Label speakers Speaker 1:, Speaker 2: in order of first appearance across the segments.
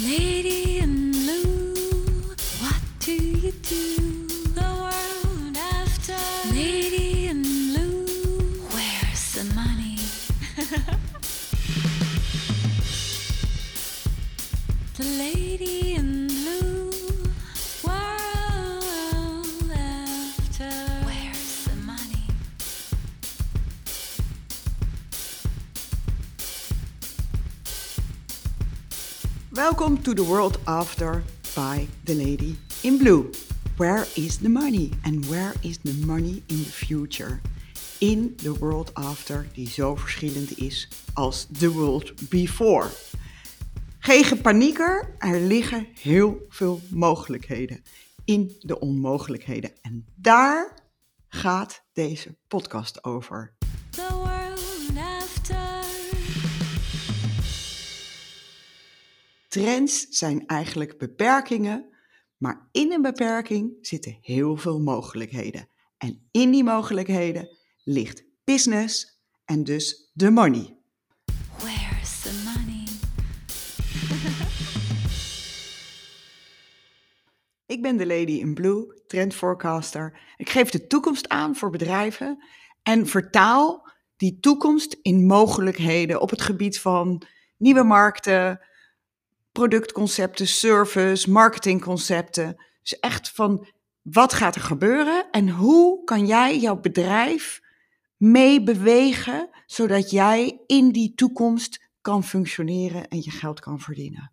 Speaker 1: Lady in blue, what do you do?
Speaker 2: To the world after by the lady in blue. Where is the money? And where is the money in the future? In the world after, die zo verschillend is als the world before. Geen gepanieker, er liggen heel veel mogelijkheden in de onmogelijkheden. En daar gaat deze podcast over. Trends zijn eigenlijk beperkingen, maar in een beperking zitten heel veel mogelijkheden. En in die mogelijkheden ligt business en dus de money.
Speaker 1: Where's the money?
Speaker 2: Ik ben de Lady in Blue, trend forecaster. Ik geef de toekomst aan voor bedrijven en vertaal die toekomst in mogelijkheden op het gebied van nieuwe markten, productconcepten, service, marketingconcepten. Dus echt van wat gaat er gebeuren en hoe kan jij jouw bedrijf meebewegen zodat jij in die toekomst kan functioneren en je geld kan verdienen.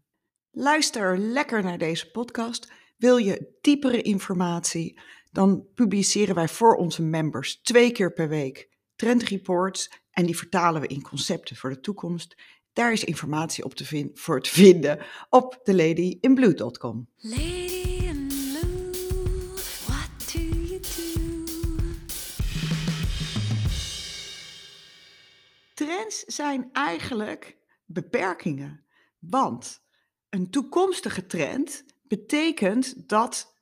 Speaker 2: Luister lekker naar deze podcast. Wil je diepere informatie? Dan publiceren wij voor onze members twee keer per week trendreports en die vertalen we in concepten voor de toekomst. Daar is informatie op te voor te vinden op theladyinblue.com.
Speaker 1: Lady in blue, what do you do?
Speaker 2: Trends zijn eigenlijk beperkingen, want een toekomstige trend betekent dat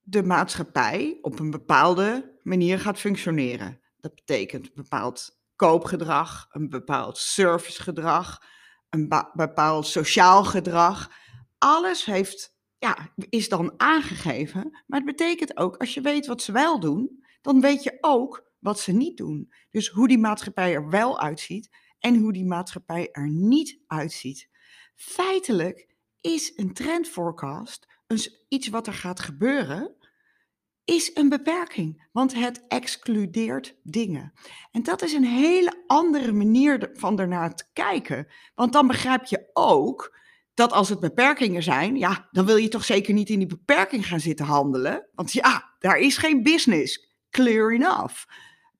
Speaker 2: de maatschappij op een bepaalde manier gaat functioneren. Dat betekent een bepaald koopgedrag, een bepaald servicegedrag, een bepaald sociaal gedrag. Alles heeft, ja, is dan aangegeven, maar het betekent ook als je weet wat ze wel doen, dan weet je ook wat ze niet doen. Dus hoe die maatschappij er wel uitziet en hoe die maatschappij er niet uitziet. Feitelijk is een trendforecast, iets wat er gaat gebeuren, is een beperking, want het excludeert dingen. En dat is een hele andere manier van ernaar te kijken. Want dan begrijp je ook dat als het beperkingen zijn, ja, dan wil je toch zeker niet in die beperking gaan zitten handelen. Want ja, daar is geen business. Clear enough.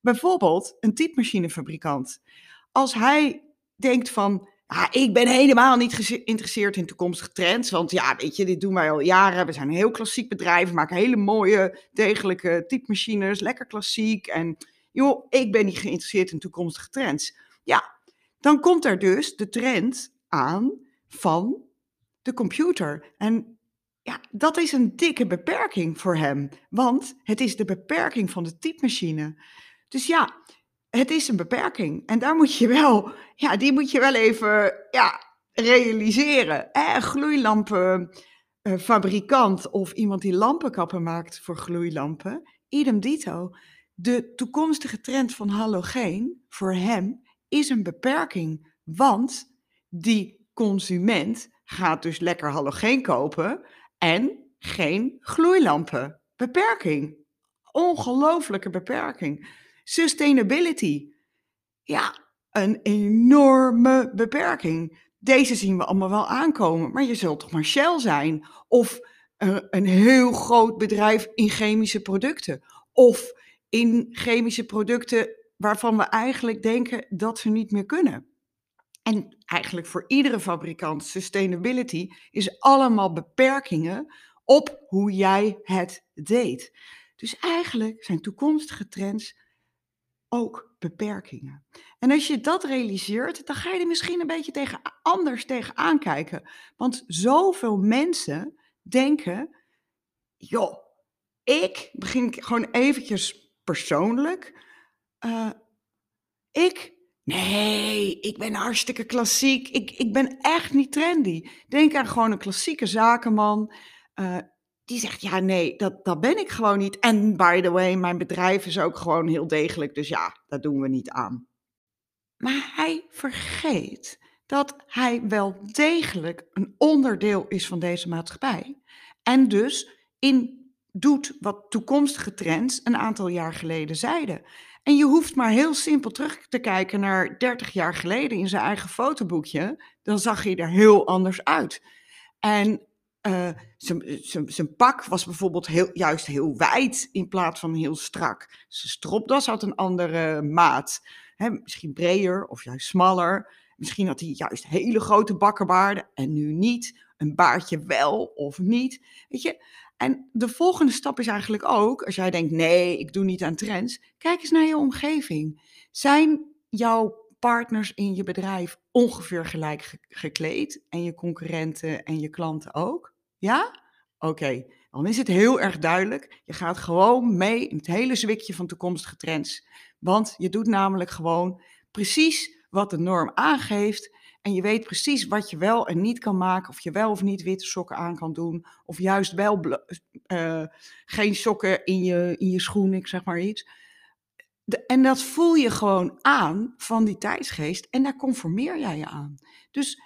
Speaker 2: Bijvoorbeeld een typemachinefabrikant. Als hij denkt van, ah, ik ben helemaal niet geïnteresseerd in toekomstige trends, want ja, weet je, dit doen wij al jaren. We zijn een heel klassiek bedrijf, maken hele mooie, degelijke typemachines, lekker klassiek. En joh, ik ben niet geïnteresseerd in toekomstige trends. Ja, dan komt er dus de trend aan van de computer. En ja, dat is een dikke beperking voor hem, want het is de beperking van de typemachine. Dus ja, het is een beperking. En daar moet je wel, ja, die moet je wel even ja, realiseren. Gloeilampenfabrikant of iemand die lampenkappen maakt voor gloeilampen, idem dito. De toekomstige trend van halogeen voor hem is een beperking, want die consument gaat dus lekker halogeen kopen en geen gloeilampen. Beperking. Ongelooflijke beperking. Sustainability. Ja, een enorme beperking. Deze zien we allemaal wel aankomen, maar je zult toch maar Shell zijn. Of eh, een heel groot bedrijf in chemische producten. Of in chemische producten waarvan we eigenlijk denken dat ze niet meer kunnen. En eigenlijk voor iedere fabrikant, sustainability is allemaal beperkingen op hoe jij het deed. Dus eigenlijk zijn toekomstige trends ook beperkingen. En als je dat realiseert, dan ga je er misschien een beetje tegen, anders tegen aankijken. Want zoveel mensen denken, joh, ik, begin gewoon eventjes persoonlijk, eh, ik Nee, ik ben hartstikke klassiek. Ik, ik ben echt niet trendy. Denk aan gewoon een klassieke zakenman. eh, die zegt, ja, nee, dat, dat ben ik gewoon niet. En by the way, mijn bedrijf is ook gewoon heel degelijk. Dus ja, dat doen we niet aan. Maar hij vergeet dat hij wel degelijk een onderdeel is van deze maatschappij. En dus in doet wat toekomstige trends een aantal jaar geleden zeiden. En je hoeft maar heel simpel terug te kijken naar 30 jaar geleden in zijn eigen fotoboekje. Dan zag hij er heel anders uit. En zijn- zijn zijn pak was bijvoorbeeld heel, juist heel wijd in plaats van heel strak. Zijn stropdas had een andere maat. Hè, misschien breder of juist smaller. Misschien had hij juist hele grote bakkenbaarden en nu niet. Een baardje wel of niet. Weet je? En de volgende stap is eigenlijk ook, als jij denkt, nee, ik doe niet aan trends, kijk eens naar je omgeving. Zijn jouw partners in je bedrijf ongeveer gelijk ge- gekleed en je concurrenten en je klanten ook? Ja? Oké, dan is het heel erg duidelijk. Je gaat gewoon mee in het hele zwikje van toekomstige trends. Want je doet namelijk gewoon precies wat de norm aangeeft. En je weet precies wat je wel en niet kan maken. Of je wel of niet witte sokken aan kan doen. Of juist wel eh, geen sokken in je, in je schoen, ik zeg maar iets. En dat voel je gewoon aan van die tijdsgeest. En daar conformeer jij je aan. Dus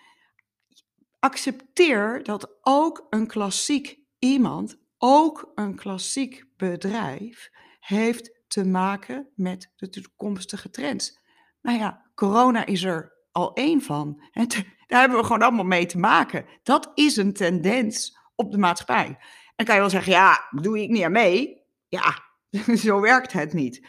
Speaker 2: accepteer dat ook een klassiek iemand, ook een klassiek bedrijf, heeft te maken met de toekomstige trends. Nou ja, corona is er al één van. Daar hebben we gewoon allemaal mee te maken. Dat is een tendens op de maatschappij. En kan je wel zeggen, ja, doe ik niet aan mee? Ja, zo werkt het niet.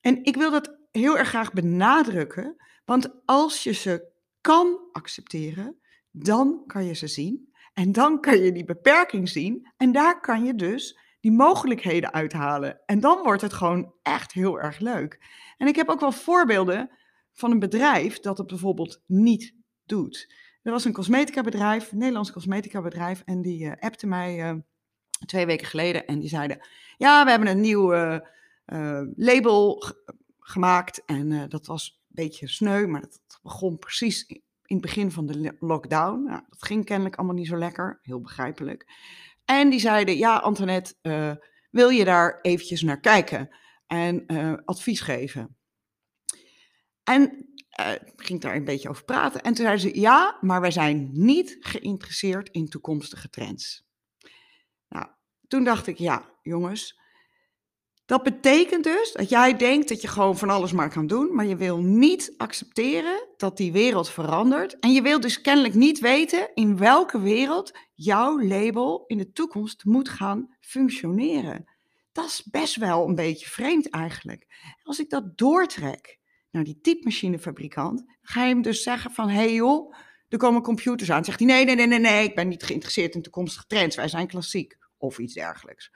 Speaker 2: En ik wil dat heel erg graag benadrukken, want als je ze kan accepteren, dan kan je ze zien. En dan kan je die beperking zien. En daar kan je dus die mogelijkheden uithalen. En dan wordt het gewoon echt heel erg leuk. En ik heb ook wel voorbeelden van een bedrijf dat het bijvoorbeeld niet doet. Er was een cosmetica bedrijf, een Nederlands cosmetica bedrijf, en die eh, appte mij eh, twee weken geleden en die zeiden, ja, we hebben een nieuw eh, label ge- gemaakt en dat was een beetje sneu, maar dat begon precies in het begin van de lo- lockdown. Nou, dat ging kennelijk allemaal niet zo lekker, heel begrijpelijk. En die zeiden, ja Antoinette, eh, wil je daar eventjes naar kijken en eh, advies geven? En ik ging daar een beetje over praten. En toen zeiden ze, ja, maar wij zijn niet geïnteresseerd in toekomstige trends. Nou, toen dacht ik, ja, jongens, dat betekent dus dat jij denkt dat je gewoon van alles maar kan doen, maar je wil niet accepteren dat die wereld verandert. En je wil dus kennelijk niet weten in welke wereld jouw label in de toekomst moet gaan functioneren. Dat is best wel een beetje vreemd eigenlijk. Als ik dat doortrek naar die typemachinefabrikant, ga je hem dus zeggen van, hé hey joh, er komen computers aan. Zegt hij, nee, nee, nee, nee, nee, ik ben niet geïnteresseerd in toekomstige trends, wij zijn klassiek. Of iets dergelijks.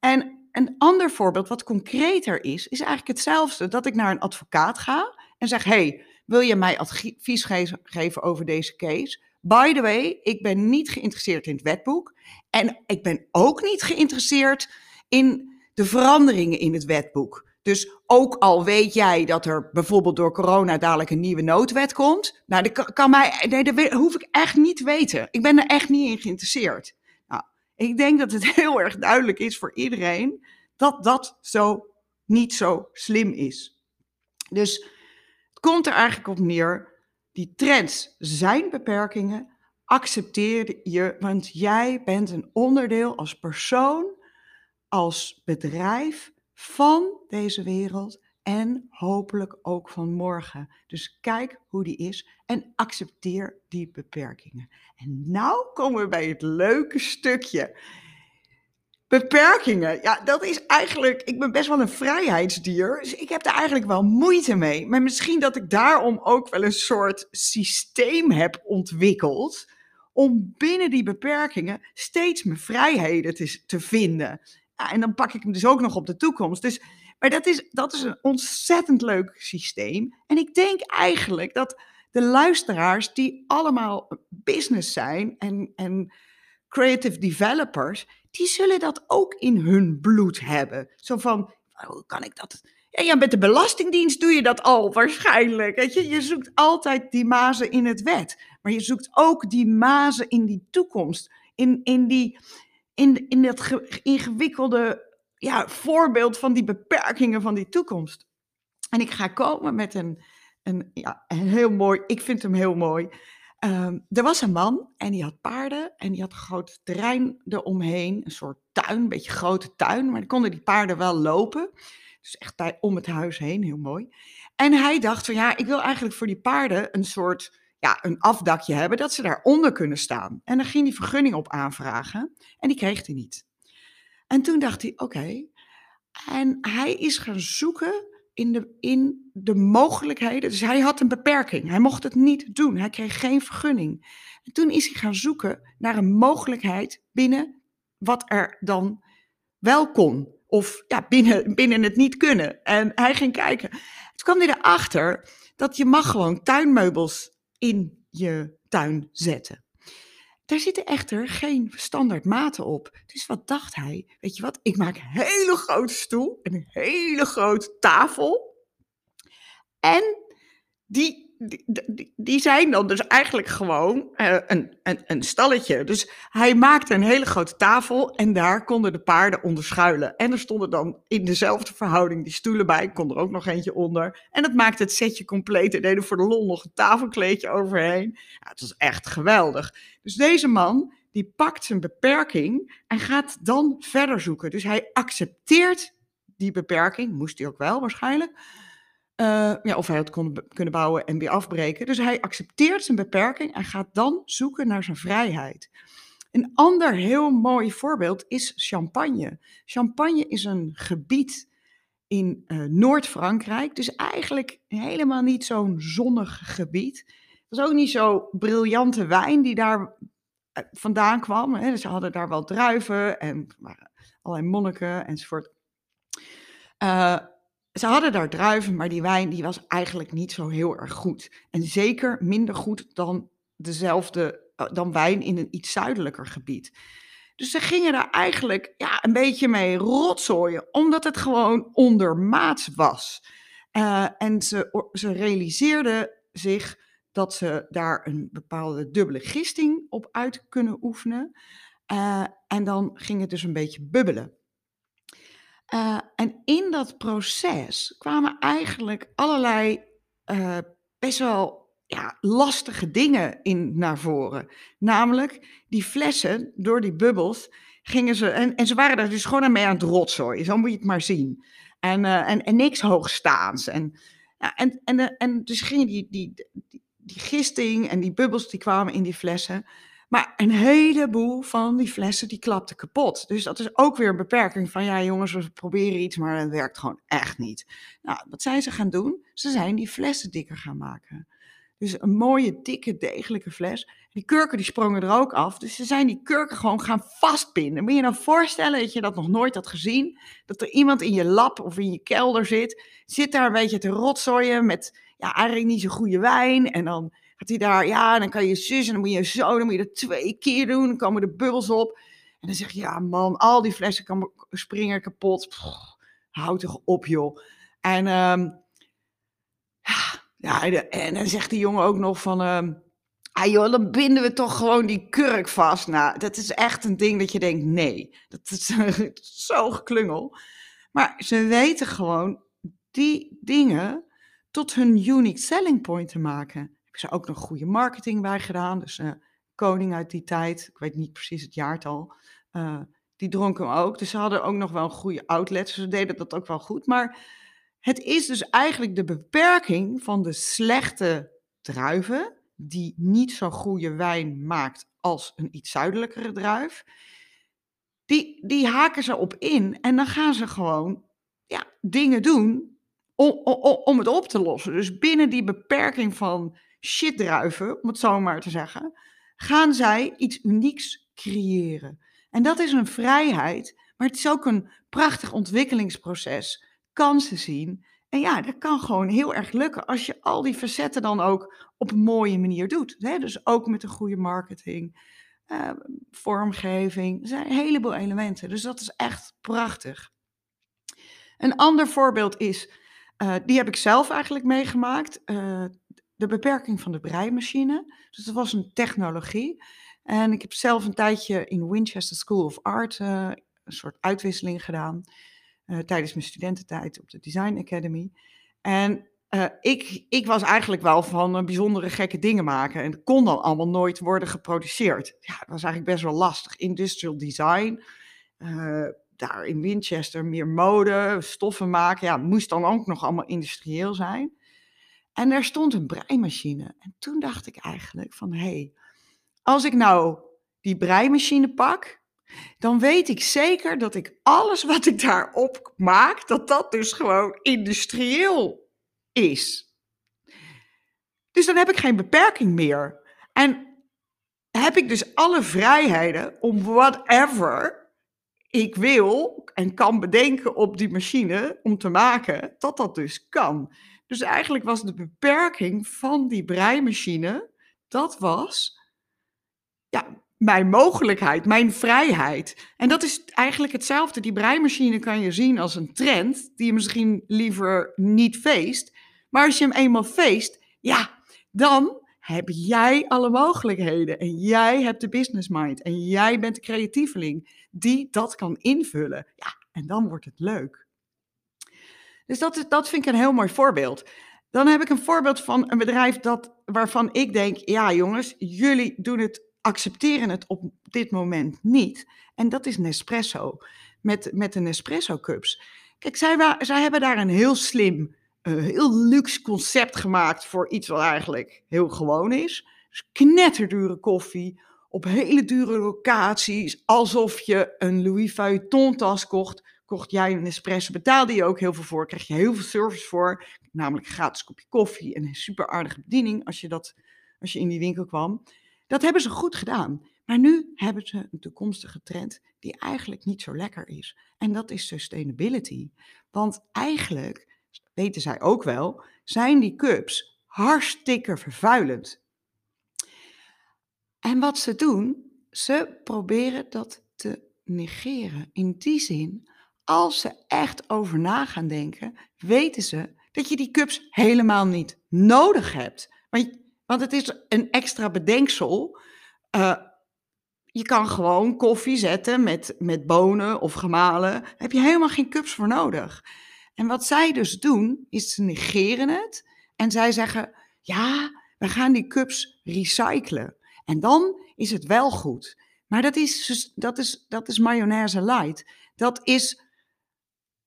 Speaker 2: En een ander voorbeeld, wat concreter is, is eigenlijk hetzelfde. Dat ik naar een advocaat ga en zeg: hey, wil je mij advies ge- geven over deze case? By the way, ik ben niet geïnteresseerd in het wetboek. En ik ben ook niet geïnteresseerd in de veranderingen in het wetboek. Dus ook al weet jij dat er bijvoorbeeld door corona dadelijk een nieuwe noodwet komt. Nou, dat kan, mij, nee, dat hoef ik echt niet te weten. Ik ben er echt niet in geïnteresseerd. Ik denk dat het heel erg duidelijk is voor iedereen dat dat zo niet zo slim is. Dus het komt er eigenlijk op neer, die trends zijn beperkingen, accepteer je, want jij bent een onderdeel als persoon, als bedrijf van deze wereld en hopelijk ook van morgen. Dus kijk hoe die is en accepteer die beperkingen. En nou komen we bij het leuke stukje. Beperkingen, ja, dat is eigenlijk. Ik ben best wel een vrijheidsdier, dus ik heb daar eigenlijk wel moeite mee. Maar misschien dat ik daarom ook wel een soort systeem heb ontwikkeld. om binnen die beperkingen steeds mijn vrijheden te, te vinden. Ja, en dan pak ik hem dus ook nog op de toekomst. Dus, maar dat is, dat is een ontzettend leuk systeem. En ik denk eigenlijk dat de luisteraars, die allemaal business zijn en, en creative developers, die zullen dat ook in hun bloed hebben. Zo van, hoe kan ik dat? Ja, met de Belastingdienst doe je dat al waarschijnlijk. Weet je? je zoekt altijd die mazen in het wet. Maar je zoekt ook die mazen in die toekomst. In, in, die, in, in dat ge- ingewikkelde ja, voorbeeld van die beperkingen van die toekomst. En ik ga komen met een, een, ja, een heel mooi, ik vind hem heel mooi. Ehm, er was een man en die had paarden en die had een groot terrein eromheen. Een soort tuin, een beetje grote tuin, maar dan konden die paarden wel lopen. Dus echt bij- om het huis heen, heel mooi. En hij dacht van ja, ik wil eigenlijk voor die paarden een soort, ja, een afdakje hebben, dat ze daaronder kunnen staan. En dan ging hij vergunning op aanvragen en die kreeg hij niet. En toen dacht hij, oké. En hij is gaan zoeken in de, in de mogelijkheden. Dus hij had een beperking. Hij mocht het niet doen. Hij kreeg geen vergunning. En toen is hij gaan zoeken naar een mogelijkheid binnen wat er dan wel kon. Of ja, binnen, binnen het niet kunnen. En hij ging kijken. Toen kwam hij erachter dat je mag gewoon tuinmeubels in je tuin zetten. Daar zitten echter geen standaard maten op. Dus wat dacht hij? Weet je wat? Ik maak een hele grote stoel en een hele grote tafel. En die, die, zijn dan dus eigenlijk gewoon eh, een, een, een stalletje. Dus hij maakte een hele grote tafel en daar konden de paarden onder schuilen. En er stonden dan in dezelfde verhouding die stoelen bij. Kon er ook nog eentje onder. En dat maakte het setje compleet. En deden voor de lol nog een tafelkleedje overheen. Ja, het was echt geweldig. Dus deze man, die pakt zijn beperking en gaat dan verder zoeken. Dus hij accepteert die beperking, moest hij ook wel waarschijnlijk. Uh, ja, of hij het kon kunnen bouwen en weer afbreken. Dus hij accepteert zijn beperking en gaat dan zoeken naar zijn vrijheid. Een ander heel mooi voorbeeld is Champagne. Champagne is een gebied in uh, Noord-Frankrijk, dus eigenlijk helemaal niet zo'n zonnig gebied. Het was ook niet zo briljante wijn die daar eh, vandaan kwam. Hè. Ze hadden daar wel druiven en allerlei monniken enzovoort. Uh, ze hadden daar druiven, maar die wijn die was eigenlijk niet zo heel erg goed. En zeker minder goed dan dezelfde dan wijn in een iets zuidelijker gebied. Dus ze gingen daar eigenlijk ja, een beetje mee rotzooien, omdat het gewoon ondermaats was. Uh, en ze, ze realiseerden zich dat ze daar een bepaalde dubbele gisting op uit kunnen oefenen. Uh, en dan ging het dus een beetje bubbelen. Uh, en in dat proces kwamen eigenlijk allerlei uh, best wel ja, lastige dingen in naar voren. Namelijk die flessen, door die bubbels, gingen ze. En, en ze waren daar dus gewoon mee aan het rotzooien. Zo moet je het maar zien. En, uh, en, en niks hoogstaans. En, ja, en, en, en dus gingen die, die, die, die gisting en die bubbels die kwamen in die flessen. Maar een heleboel van die flessen die klapten kapot. Dus dat is ook weer een beperking van ja jongens, we proberen iets, maar het werkt gewoon echt niet. Nou, wat zijn ze gaan doen? Ze zijn die flessen dikker gaan maken. Dus een mooie, dikke, degelijke fles. Die kurken die sprongen er ook af. Dus ze zijn die kurken gewoon gaan vastpinnen. Moet je je nou voorstellen dat je dat nog nooit had gezien? Dat er iemand in je lab of in je kelder zit. Zit daar een beetje te rotzooien met ja, eigenlijk niet zo'n goede wijn. En dan gaat daar, ja, dan kan je zus en dan moet je zo, dan moet je dat twee keer doen. Dan komen de bubbels op. En dan zeg je, ja man, al die flessen kan, springen kapot. Houd toch op joh. En um, ja, en dan zegt die jongen ook nog van, um, ah joh, dan binden we toch gewoon die kurk vast. Nou, dat is echt een ding dat je denkt, nee, dat is zo geklungel. Maar ze weten gewoon die dingen tot hun unique selling point te maken. Hebben ze ook nog goede marketing bij gedaan. Dus uh, koning uit die tijd, ik weet niet precies het jaartal, uh, die dronk hem ook. Dus ze hadden ook nog wel een goede outlet. Ze deden dat ook wel goed. Maar het is dus eigenlijk de beperking van de slechte druiven, die niet zo'n goede wijn maakt als een iets zuidelijkere druif. Die, die haken ze op in en dan gaan ze gewoon ja, dingen doen om, om, om het op te lossen. Dus binnen die beperking van shitdruiven, om het zo maar te zeggen, gaan zij iets unieks creëren. En dat is een vrijheid, maar het is ook een prachtig ontwikkelingsproces. Kansen zien. En ja, dat kan gewoon heel erg lukken als je al die facetten dan ook op een mooie manier doet. Dus ook met een goede marketing, uh, vormgeving. Er zijn een heleboel elementen. Dus dat is echt prachtig. Een ander voorbeeld is eh, die heb ik zelf eigenlijk meegemaakt. De beperking van de breimachine. Dus dat was een technologie. En ik heb zelf een tijdje in Winchester School of Art eh, een soort uitwisseling gedaan. eh, tijdens mijn studententijd op de Design Academy. En eh, ik, ik was eigenlijk wel van bijzondere gekke dingen maken. En het kon dan allemaal nooit worden geproduceerd. Ja, dat was eigenlijk best wel lastig. Industrial design. daar in Winchester meer mode, stoffen maken. Ja, moest dan ook nog allemaal industrieel zijn. En er stond een breimachine. En toen dacht ik eigenlijk van, hé, hey, als ik nou die breimachine pak, dan weet ik zeker dat ik alles wat ik daarop maak, dat dat dus gewoon industrieel is. Dus dan heb ik geen beperking meer. En heb ik dus alle vrijheden om whatever ik wil en kan bedenken op die machine om te maken, dat dat dus kan. Dus eigenlijk was de beperking van die breimachine, dat was ja, mijn mogelijkheid, mijn vrijheid. En dat is eigenlijk hetzelfde. Die breimachine kan je zien als een trend die je misschien liever niet feest. Maar als je hem eenmaal feest, ja, dan heb jij alle mogelijkheden. En jij hebt de business mind. En jij bent de creatieveling die dat kan invullen. Ja, en dan wordt het leuk. Dus dat, dat vind ik een heel mooi voorbeeld. Dan heb ik een voorbeeld van een bedrijf dat, waarvan ik denk, ja jongens, jullie doen het, accepteren het op dit moment niet. En dat is Nespresso, met, met de Nespresso cups. Kijk, zij, zij hebben daar een heel slim, eh, heel luxe concept gemaakt voor iets wat eigenlijk heel gewoon is. Dus knetterdure koffie, op hele dure locaties, alsof je een Louis Vuitton tas kocht. Kocht jij een espresso, betaalde je ook heel veel voor, krijg je heel veel service voor. Namelijk een gratis kopje koffie en een super aardige bediening als je, dat, als je in die winkel kwam. Dat hebben ze goed gedaan. Maar nu hebben ze een toekomstige trend die eigenlijk niet zo lekker is. En dat is sustainability. Want eigenlijk, weten zij ook wel, zijn die cups hartstikke vervuilend. En wat ze doen, ze proberen dat te negeren. In die zin, als ze echt over na gaan denken, weten ze dat je die cups helemaal niet nodig hebt. Want, het is een extra bedenksel. Uh, je kan gewoon koffie zetten met, met bonen of gemalen. Daar heb je helemaal geen cups voor nodig. En wat zij dus doen, is ze negeren het. En zij zeggen, ja, we gaan die cups recyclen. En dan is het wel goed. Maar dat is, dat is, dat is mayonaise light. Dat is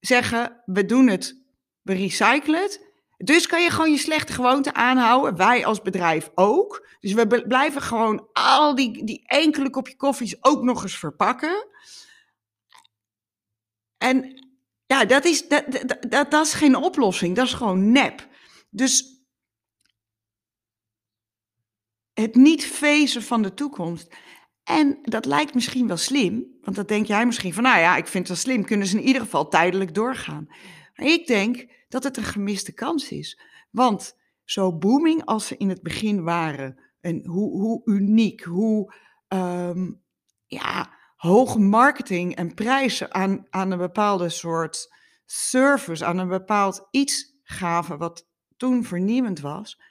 Speaker 2: zeggen, we doen het, we recyclen het. Dus kan je gewoon je slechte gewoonte aanhouden. Wij als bedrijf ook. Dus we blijven gewoon al die, die enkele kopje koffies ook nog eens verpakken. En ja, dat is, dat, dat, dat, is geen oplossing. Dat is gewoon nep. Dus het niet fezen van de toekomst. En dat lijkt misschien wel slim, want dat denk jij misschien van, nou ja, ik vind het wel slim, kunnen ze in ieder geval tijdelijk doorgaan. Maar ik denk dat het een gemiste kans is. Want zo booming als ze in het begin waren, en hoe, hoe uniek, hoe um, ja, hoge marketing en prijzen aan, aan een bepaalde soort service, aan een bepaald iets gaven, wat toen vernieuwend was,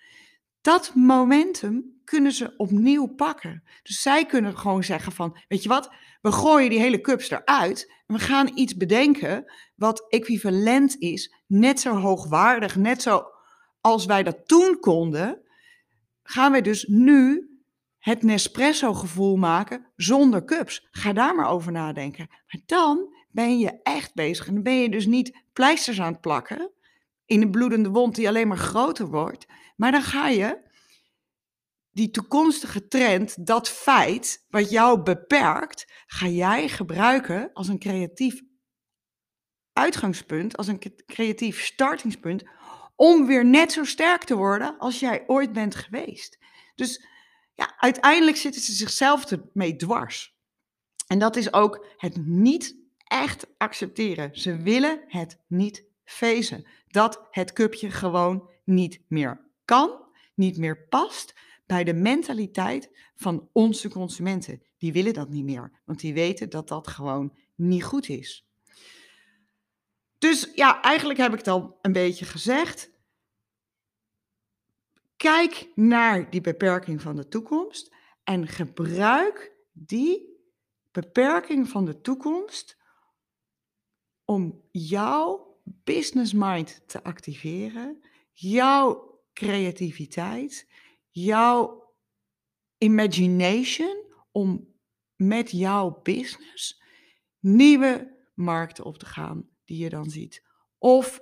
Speaker 2: dat momentum kunnen ze opnieuw pakken. Dus zij kunnen gewoon zeggen van, weet je wat, we gooien die hele cups eruit en we gaan iets bedenken wat equivalent is, net zo hoogwaardig, net zo als wij dat toen konden, gaan wij dus nu het Nespresso gevoel maken zonder cups. Ga daar maar over nadenken. Maar dan ben je echt bezig en dan ben je dus niet pleisters aan het plakken in een bloedende wond die alleen maar groter wordt, maar dan ga je die toekomstige trend, dat feit wat jou beperkt, ga jij gebruiken als een creatief uitgangspunt, als een creatief startingspunt, om weer net zo sterk te worden als jij ooit bent geweest. Dus ja, uiteindelijk zitten ze zichzelf ermee dwars. En dat is ook het niet echt accepteren. Ze willen het niet fezen. Dat het cupje gewoon niet meer kan, niet meer past bij de mentaliteit van onze consumenten. Die willen dat niet meer, want die weten dat dat gewoon niet goed is. Dus ja, eigenlijk heb ik dan een beetje gezegd. Kijk naar die beperking van de toekomst en gebruik die beperking van de toekomst om jouw business mind te activeren, jouw creativiteit, jouw imagination om met jouw business nieuwe markten op te gaan die je dan ziet. Of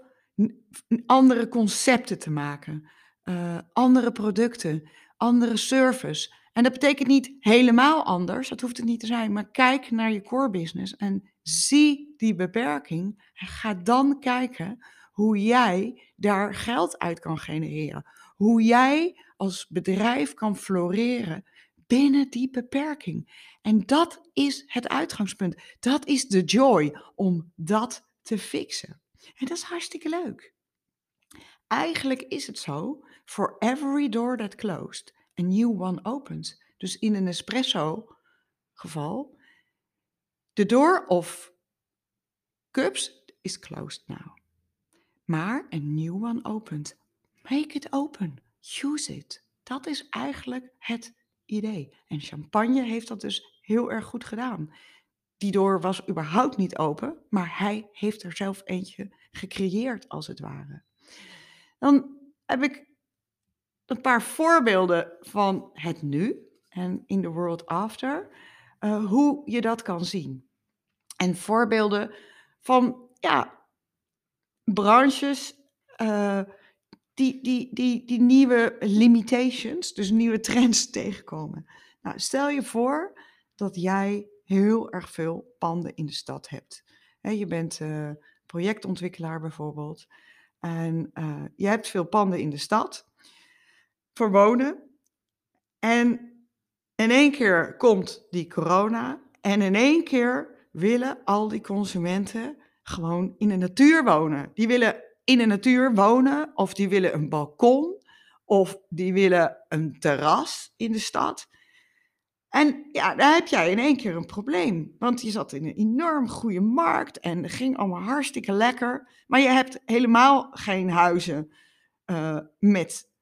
Speaker 2: andere concepten te maken, eh, andere producten, andere service. En dat betekent niet helemaal anders, dat hoeft het niet te zijn, maar kijk naar je core business en zie die beperking en ga dan kijken hoe jij daar geld uit kan genereren. Hoe jij als bedrijf kan floreren binnen die beperking. En dat is het uitgangspunt. Dat is de joy om dat te fixen. En dat is hartstikke leuk. Eigenlijk is het zo, for every door that closed, a new one opens. Dus in een espresso geval, the door of cups is closed now. Maar a new one opens. Make it open. Use it. Dat is eigenlijk het idee. En champagne heeft dat dus heel erg goed gedaan. Die door was überhaupt niet open, maar hij heeft er zelf eentje gecreëerd, als het ware. Dan heb ik een paar voorbeelden van het nu en in the world after, uh, hoe je dat kan zien. En voorbeelden van ja, branches uh, die, die, die, die nieuwe limitations, dus nieuwe trends tegenkomen. Nou, stel je voor dat jij heel erg veel panden in de stad hebt. je bent uh, projectontwikkelaar bijvoorbeeld. En je hebt veel panden in de stad voor wonen. En in één keer komt die corona. En in één keer willen al die consumenten gewoon in de natuur wonen. Die willen in de natuur wonen, of die willen een balkon, of die willen een terras in de stad. En ja, daar heb jij in één keer een probleem. Want je zat in een enorm goede markt en het ging allemaal hartstikke lekker. Maar je hebt helemaal geen huizen uh, met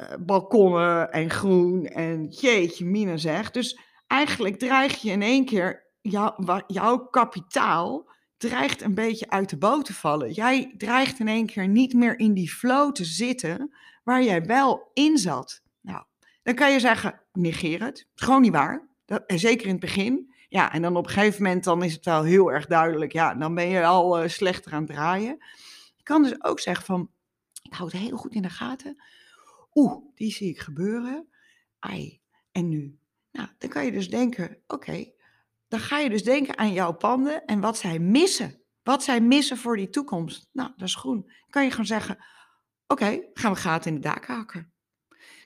Speaker 2: uh, balkonnen en groen en jeetje mine zeg. Dus eigenlijk dreig je in één keer jou, jouw kapitaal dreigt een beetje uit de boot te vallen. Jij dreigt in één keer niet meer in die flow te zitten waar jij wel in zat. Nou, dan kan je zeggen, negeer het. Gewoon niet waar. Dat, zeker in het begin. Ja, en dan op een gegeven moment dan is het wel heel erg duidelijk. Ja, dan ben je al uh, slechter aan het draaien. Je kan dus ook zeggen van, ik hou het heel goed in de gaten. Oeh, die zie ik gebeuren. Ai, en nu? Nou, dan kan je dus denken, oké, dan ga je dus denken aan jouw panden en wat zij missen. Wat zij missen voor die toekomst. Nou, dat is groen. Dan kan je gewoon zeggen, oké, gaan we gaten in de daken hakken.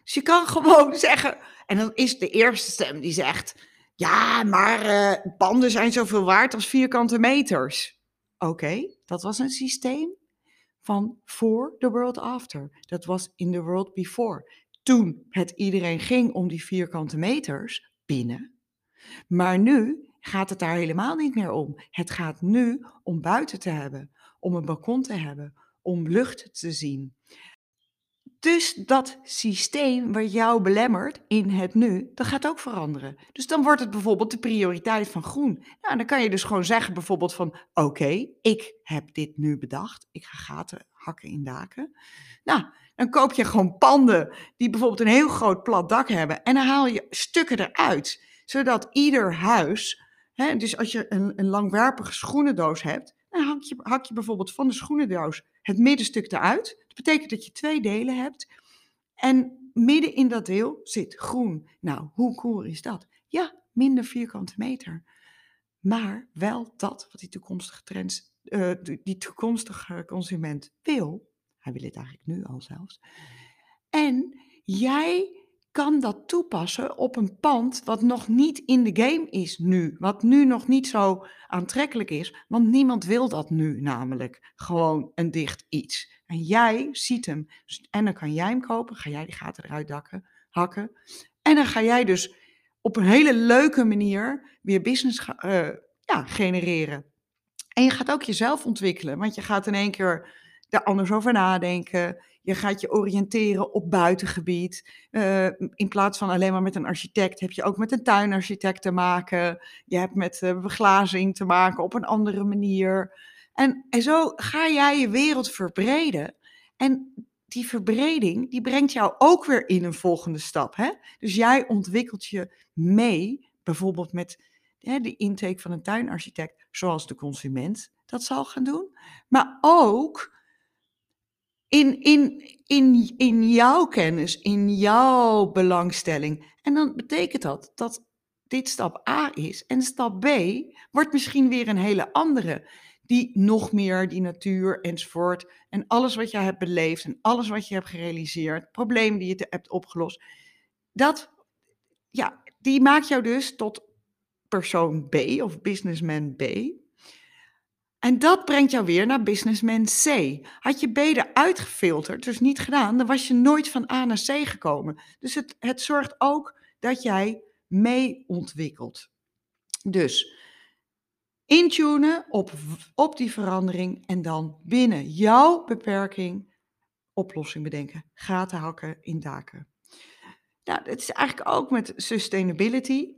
Speaker 2: Dus je kan gewoon zeggen, en dan is de eerste stem die zegt, ja, maar uh, panden zijn zoveel waard als vierkante meters. Oké, dat was een systeem van voor the world after. Dat was in the world before. Toen het iedereen ging om die vierkante meters binnen. Maar nu gaat het daar helemaal niet meer om. Het gaat nu om buiten te hebben, om een balkon te hebben, om lucht te zien. Dus dat systeem wat jou belemmert in het nu, dat gaat ook veranderen. Dus dan wordt het bijvoorbeeld de prioriteit van groen. Nou, dan kan je dus gewoon zeggen bijvoorbeeld van, oké, ik heb dit nu bedacht. Ik ga gaten hakken in daken. Nou, dan koop je gewoon panden die bijvoorbeeld een heel groot plat dak hebben. En dan haal je stukken eruit, zodat ieder huis Hè, dus als je een, een langwerpige schoenendoos hebt, dan hak je, hak je bijvoorbeeld van de schoenendoos het middenstuk eruit. Betekent dat je twee delen hebt. En midden in dat deel zit groen. Nou, hoe cool is dat? Ja, minder vierkante meter. Maar wel dat wat die toekomstige, uh, die toekomstige consument wil. Hij wil het eigenlijk nu al zelfs. En jij kan dat toepassen op een pand wat nog niet in de game is nu. Wat nu nog niet zo aantrekkelijk is. Want niemand wil dat nu namelijk. Gewoon een dicht iets. En jij ziet hem. En dan kan jij hem kopen. Ga jij die gaten eruit dakken, hakken. En dan ga jij dus op een hele leuke manier weer business uh, ja, genereren. En je gaat ook jezelf ontwikkelen, want je gaat in één keer er anders over nadenken. Je gaat je oriënteren op buitengebied. Uh, in plaats van alleen maar met een architect, heb je ook met een tuinarchitect te maken. Je hebt met uh, beglazing te maken op een andere manier. En, en zo ga jij je wereld verbreden. En die verbreding, die brengt jou ook weer in een volgende stap. Hè? Dus jij ontwikkelt je mee, bijvoorbeeld met hè, de intake van een tuinarchitect, zoals de consument dat zal gaan doen. Maar ook in, in, in, in jouw kennis, in jouw belangstelling. En dan betekent dat dat dit stap A is. En stap B wordt misschien weer een hele andere. Die nog meer die natuur enzovoort. En alles wat je hebt beleefd en alles wat je hebt gerealiseerd. Problemen die je hebt opgelost. Dat, ja, die maakt jou dus tot persoon B of businessman B. En dat brengt jou weer naar businessman C. Had je B eruit gefilterd, dus niet gedaan, dan was je nooit van A naar C gekomen. Dus het, het zorgt ook dat jij mee ontwikkelt. Dus intunen op, op die verandering en dan binnen jouw beperking oplossing bedenken. Gaten hakken in daken. Nou, het is eigenlijk ook met sustainability.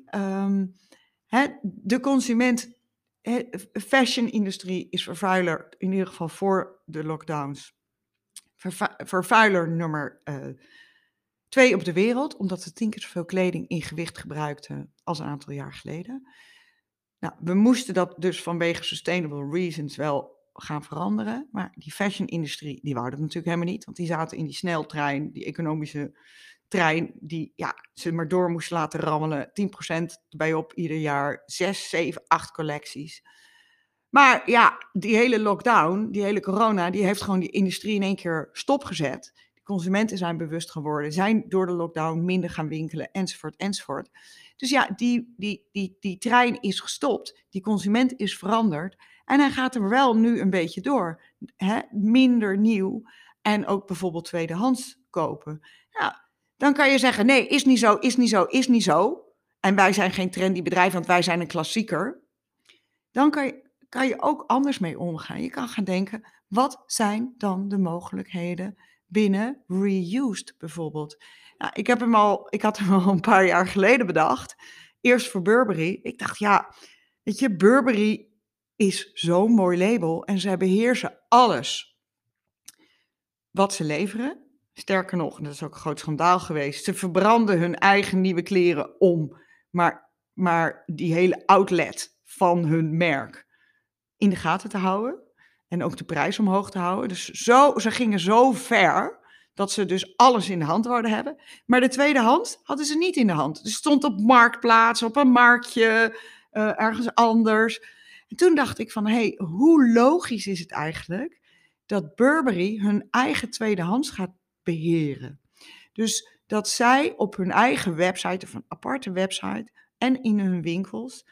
Speaker 2: Hè, de consument fashion-industrie is vervuiler, in ieder geval voor de lockdowns. vervuiler nummer uh, twee op de wereld, omdat ze tien keer zoveel kleding in gewicht gebruikten als een aantal jaar geleden. Nou, we moesten dat dus vanwege sustainable reasons wel gaan veranderen. Maar die fashion-industrie, die wou dat natuurlijk helemaal niet. Want die zaten in die sneltrein, die economische trein die ja, ze maar door moest laten rammelen. 10% erbij op ieder jaar. 6, 7, 8 collecties. Maar ja, die hele lockdown, die hele corona, die heeft gewoon die industrie in één keer stopgezet. De consumenten zijn bewust geworden, zijn door de lockdown minder gaan winkelen, enzovoort, enzovoort. Dus ja, die, die, die, die trein is gestopt, die consument is veranderd en hij gaat er wel nu een beetje door. Hè? Minder nieuw en ook bijvoorbeeld tweedehands kopen. Ja, dan kan je zeggen: nee, is niet zo, is niet zo, is niet zo. En wij zijn geen trendy bedrijf, want wij zijn een klassieker. Dan kan je, kan je ook anders mee omgaan. Je kan gaan denken: wat zijn dan de mogelijkheden binnen reused bijvoorbeeld? Nou, ik, heb hem al, ik had hem al een paar jaar geleden bedacht. Eerst voor Burberry. Ik dacht, ja, weet je, Burberry is zo'n mooi label en zij beheersen alles wat ze leveren. Sterker nog, en dat is ook een groot schandaal geweest, ze verbranden hun eigen nieuwe kleren om, maar, maar die hele outlet van hun merk in de gaten te houden. En ook de prijs omhoog te houden. Dus zo, ze gingen zo ver dat ze dus alles in de hand wilden hebben. Maar de tweede hand hadden ze niet in de hand. Dus stond op marktplaats, op een marktje, uh, ergens anders. En toen dacht ik van, hé, hey, hoe logisch is het eigenlijk dat Burberry hun eigen tweedehands gaat beheren. Dus dat zij op hun eigen website of een aparte website en in hun winkels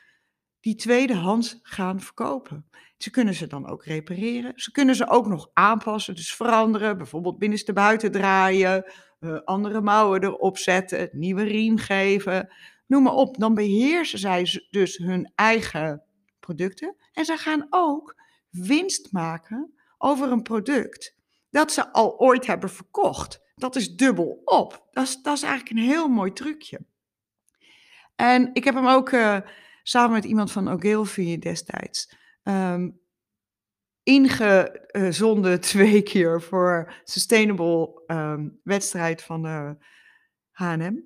Speaker 2: die tweedehands gaan verkopen. Ze kunnen ze dan ook repareren. Ze kunnen ze ook nog aanpassen, dus veranderen. Bijvoorbeeld binnenste buiten draaien, uh, andere mouwen erop zetten, nieuwe riem geven. Noem maar op. Dan beheersen zij dus hun eigen producten. En ze gaan ook winst maken over een product dat ze al ooit hebben verkocht. Dat is dubbel op. Dat is, dat is eigenlijk een heel mooi trucje. En ik heb hem ook uh, samen met iemand van Ogilvy destijds um, ingezonden twee keer voor Sustainable um, wedstrijd van de H&M.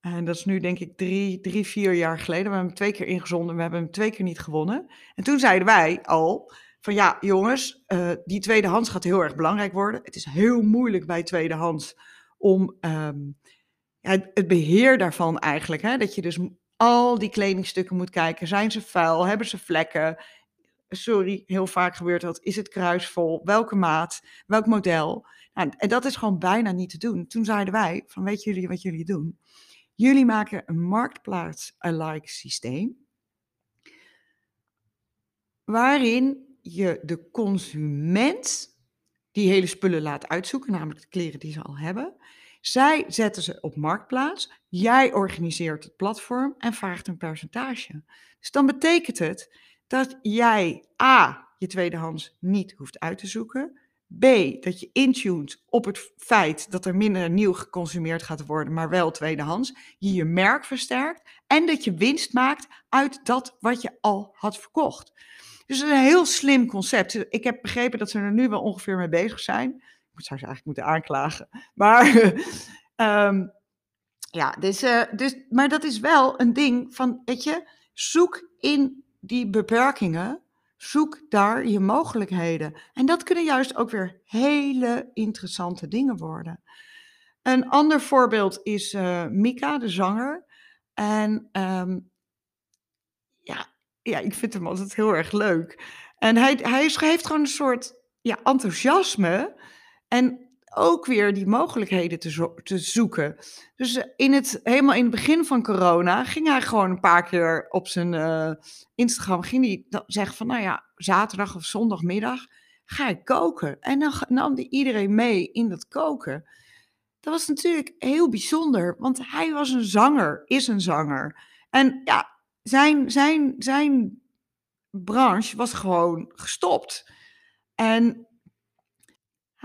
Speaker 2: En dat is nu denk ik drie, drie, vier jaar geleden. We hebben hem twee keer ingezonden, we hebben hem twee keer niet gewonnen. En toen zeiden wij al, van ja, jongens, uh, die tweedehands gaat heel erg belangrijk worden. Het is heel moeilijk bij tweedehands om ja, het beheer daarvan eigenlijk. Hè? Dat je dus al die kledingstukken moet kijken. Zijn ze vuil? Hebben ze vlekken? Sorry, heel vaak gebeurt dat. Is het kruisvol? Welke maat? Welk model? Nou, en dat is gewoon bijna niet te doen. Toen zeiden wij, van weet jullie wat jullie doen? Jullie maken een marktplaats-alike systeem. Waarin je de consument die hele spullen laat uitzoeken, namelijk de kleren die ze al hebben. Zij zetten ze op marktplaats. Jij organiseert het platform en vraagt een percentage. Dus dan betekent het dat jij A, je tweedehands niet hoeft uit te zoeken. B, dat je intuned op het feit dat er minder nieuw geconsumeerd gaat worden, maar wel tweedehands. Je je merk versterkt en dat je winst maakt uit dat wat je al had verkocht. Dus een heel slim concept. Ik heb begrepen dat ze er nu wel ongeveer mee bezig zijn. Ik zou ze eigenlijk moeten aanklagen. Maar, um, ja, dus, uh, dus, maar dat is wel een ding van, weet je, zoek in die beperkingen Zoek daar je mogelijkheden. En dat kunnen juist ook weer hele interessante dingen worden. Een ander voorbeeld is uh, Mika, de zanger. En um, ja, ja, ik vind hem altijd heel erg leuk. En hij, hij heeft gewoon een soort ja, enthousiasme. En ook weer die mogelijkheden te, te zoeken. Dus eh, in het, helemaal in het begin van corona ging hij gewoon een paar keer op zijn uh, Instagram ging hij zeggen van, nou ja, zaterdag of zondagmiddag ga ik koken. En dan nam hij iedereen mee in dat koken. Dat was natuurlijk heel bijzonder, want hij was een zanger, is een zanger. En ja, zijn, zijn, zijn branche was gewoon gestopt. En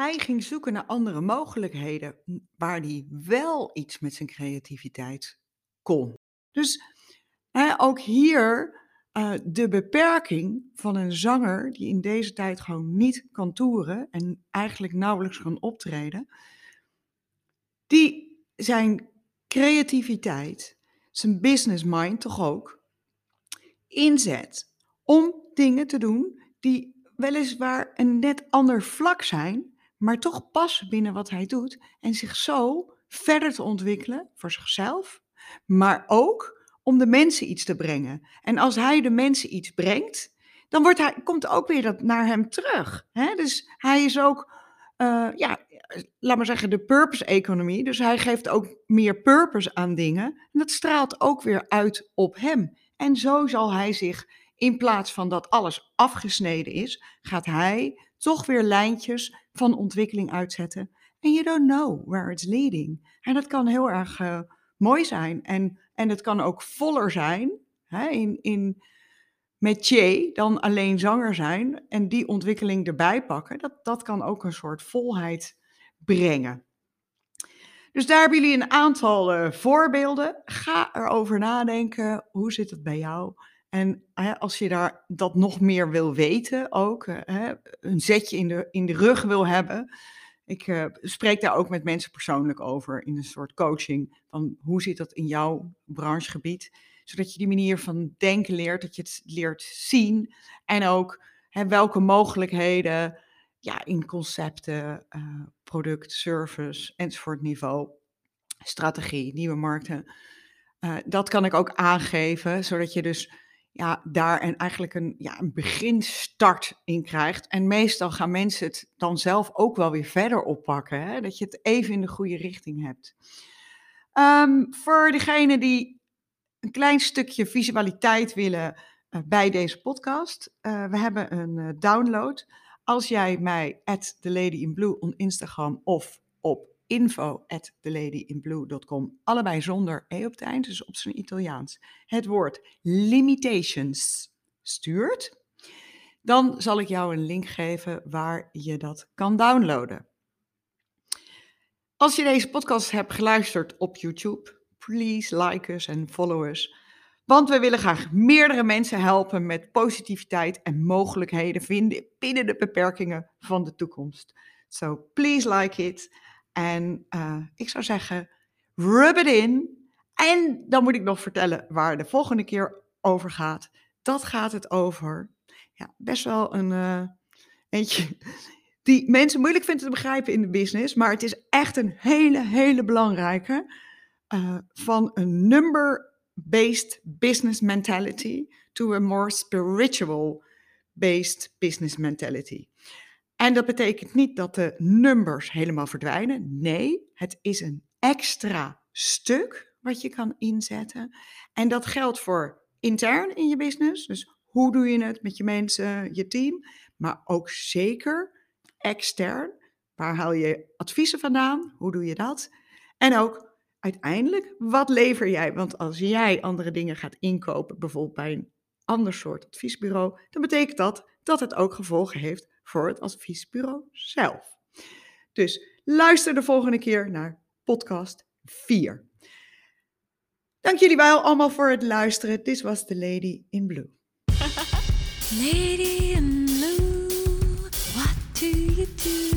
Speaker 2: hij ging zoeken naar andere mogelijkheden waar hij wel iets met zijn creativiteit kon. Dus hè, ook hier uh, de beperking van een zanger die in deze tijd gewoon niet kan toeren en eigenlijk nauwelijks kan optreden, die zijn creativiteit, zijn business mind toch ook, inzet om dingen te doen die weliswaar een net ander vlak zijn, maar toch passen binnen wat hij doet en zich zo verder te ontwikkelen voor zichzelf, maar ook om de mensen iets te brengen. En als hij de mensen iets brengt, dan wordt hij, komt ook weer dat naar hem terug. Hè? Dus hij is ook, uh, ja, laat maar zeggen, de purpose-economie. Dus hij geeft ook meer purpose aan dingen. En dat straalt ook weer uit op hem. En zo zal hij zich, in plaats van dat alles afgesneden is, gaat hij toch weer lijntjes van ontwikkeling uitzetten. En you don't know where it's leading. En dat kan heel erg uh, mooi zijn. En, en het kan ook voller zijn hè, in, in métier dan alleen zanger zijn. En die ontwikkeling erbij pakken. Dat, dat kan ook een soort volheid brengen. Dus daar hebben jullie een aantal uh, voorbeelden. Ga erover nadenken. Hoe zit het bij jou? En als je daar dat nog meer wil weten, ook hè, een zetje in de, in de rug wil hebben. Ik uh, spreek daar ook met mensen persoonlijk over in een soort coaching. Van hoe zit dat in jouw branchegebied? Zodat je die manier van denken leert, dat je het leert zien. En ook hè, welke mogelijkheden ja, in concepten, uh, product, service enzovoort niveau, strategie, nieuwe markten. Dat kan ik ook aangeven, zodat je dus ja, daar een, eigenlijk een, ja, een beginstart in krijgt. En meestal gaan mensen het dan zelf ook wel weer verder oppakken. Hè? Dat je het even in de goede richting hebt. Um, voor degene die een klein stukje visualiteit willen uh, bij deze podcast. Uh, we hebben een uh, download. Als jij mij at the lady in blue on Instagram of op info at theladyinblue.com. Allebei zonder e op het eind, dus op zijn Italiaans. Het woord limitations stuurt. Dan zal ik jou een link geven waar je dat kan downloaden. Als je deze podcast hebt geluisterd op YouTube, please like us en follow us. Want we willen graag meerdere mensen helpen met positiviteit en mogelijkheden vinden binnen de beperkingen van de toekomst. So please like it. En uh, ik zou zeggen, rub it in. En dan moet ik nog vertellen waar de volgende keer over gaat. Dat gaat het over, ja, best wel een uh, eentje die mensen moeilijk vinden te begrijpen in de business. Maar het is echt een hele, hele belangrijke. Uh, van een number-based business mentality to a more spiritual-based business mentality. En dat betekent niet dat de numbers helemaal verdwijnen. Nee, het is een extra stuk wat je kan inzetten. En dat geldt voor intern in je business. Dus hoe doe je het met je mensen, je team? Maar ook zeker extern. Waar haal je adviezen vandaan? Hoe doe je dat? En ook uiteindelijk, wat lever jij? Want als jij andere dingen gaat inkopen, bijvoorbeeld bij een ander soort adviesbureau, dan betekent dat dat het ook gevolgen heeft voor het adviesbureau zelf. Dus luister de volgende keer naar podcast 4. Dank jullie wel allemaal voor het luisteren. Dit was The Lady in Blue.
Speaker 1: Lady in Blue, what do you do?